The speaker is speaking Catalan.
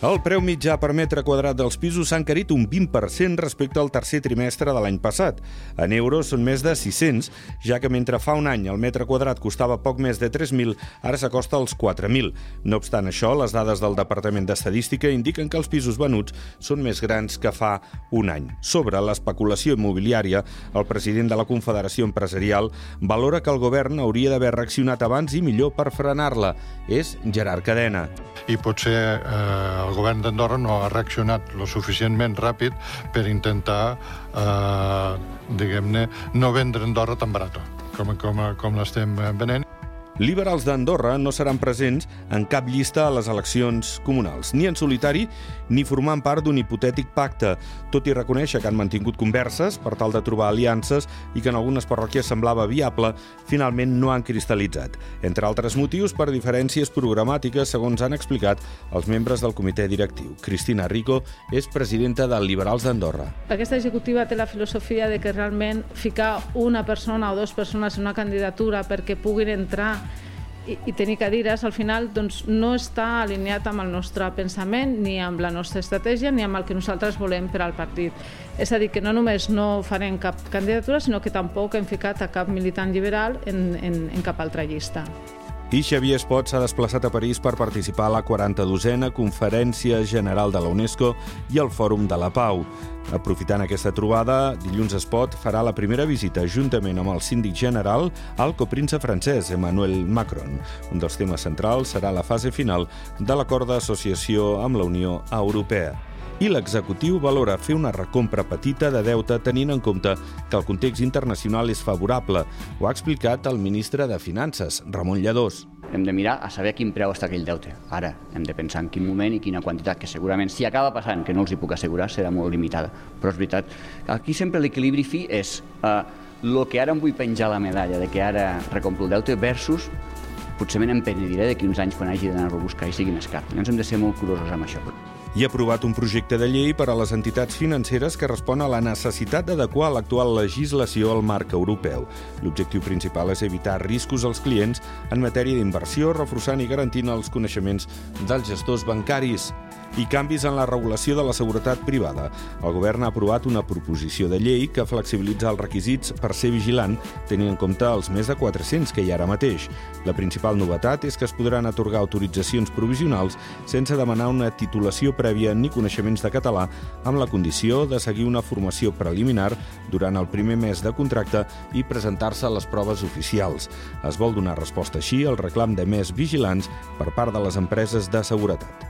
El preu mitjà per metre quadrat dels pisos s'ha encarit un 20% respecte al tercer trimestre de l'any passat. En euros són més de 600, ja que mentre fa un any el metre quadrat costava poc més de 3.000, ara s'acosta als 4.000. No obstant això, les dades del Departament d'Estadística indiquen que els pisos venuts són més grans que fa un any. Sobre l'especulació immobiliària, el president de la Confederació Empresarial valora que el govern hauria d'haver reaccionat abans i millor per frenar-la. És Gerard Cadena. I potser eh, el govern d'Andorra no ha reaccionat lo suficientment ràpid per intentar, eh, diguem-ne, no vendre Andorra tan barat com, com, com l'estem venent. Liberals d'Andorra no seran presents en cap llista a les eleccions comunals, ni en solitari ni formant part d'un hipotètic pacte, tot i reconèixer que han mantingut converses per tal de trobar aliances i que en algunes parròquies semblava viable, finalment no han cristal·litzat. Entre altres motius, per diferències programàtiques, segons han explicat els membres del comitè directiu. Cristina Rico és presidenta de Liberals d'Andorra. Aquesta executiva té la filosofia de que realment ficar una persona o dues persones en una candidatura perquè puguin entrar i, i tenir cadires, al final doncs, no està alineat amb el nostre pensament, ni amb la nostra estratègia, ni amb el que nosaltres volem per al partit. És a dir, que no només no farem cap candidatura, sinó que tampoc hem ficat a cap militant liberal en, en, en cap altra llista. I Xavier Espot s'ha desplaçat a París per participar a la 42a Conferència General de la UNESCO i al Fòrum de la Pau. Aprofitant aquesta trobada, dilluns Espot farà la primera visita juntament amb el síndic general al coprince francès Emmanuel Macron. Un dels temes centrals serà la fase final de l'acord d'associació amb la Unió Europea i l'executiu valora fer una recompra petita de deute tenint en compte que el context internacional és favorable. Ho ha explicat el ministre de Finances, Ramon Lladós. Hem de mirar a saber a quin preu està aquell deute. Ara hem de pensar en quin moment i quina quantitat, que segurament si acaba passant, que no els hi puc assegurar, serà molt limitada. Però és veritat, aquí sempre l'equilibri fi és eh, el que ara em vull penjar la medalla de que ara recompro el deute versus potser me n'empenediré d'aquí uns anys quan hagi d'anar-lo a buscar i sigui més car. Llavors hem de ser molt curosos amb això i ha aprovat un projecte de llei per a les entitats financeres que respon a la necessitat d'adequar l'actual legislació al marc europeu. L'objectiu principal és evitar riscos als clients en matèria d'inversió, reforçant i garantint els coneixements dels gestors bancaris i canvis en la regulació de la seguretat privada. El govern ha aprovat una proposició de llei que flexibilitza els requisits per ser vigilant, tenint en compte els més de 400 que hi ha ara mateix. La principal novetat és que es podran atorgar autoritzacions provisionals sense demanar una titulació prèvia ni coneixements de català, amb la condició de seguir una formació preliminar durant el primer mes de contracte i presentar-se a les proves oficials. Es vol donar resposta així al reclam de més vigilants per part de les empreses de seguretat.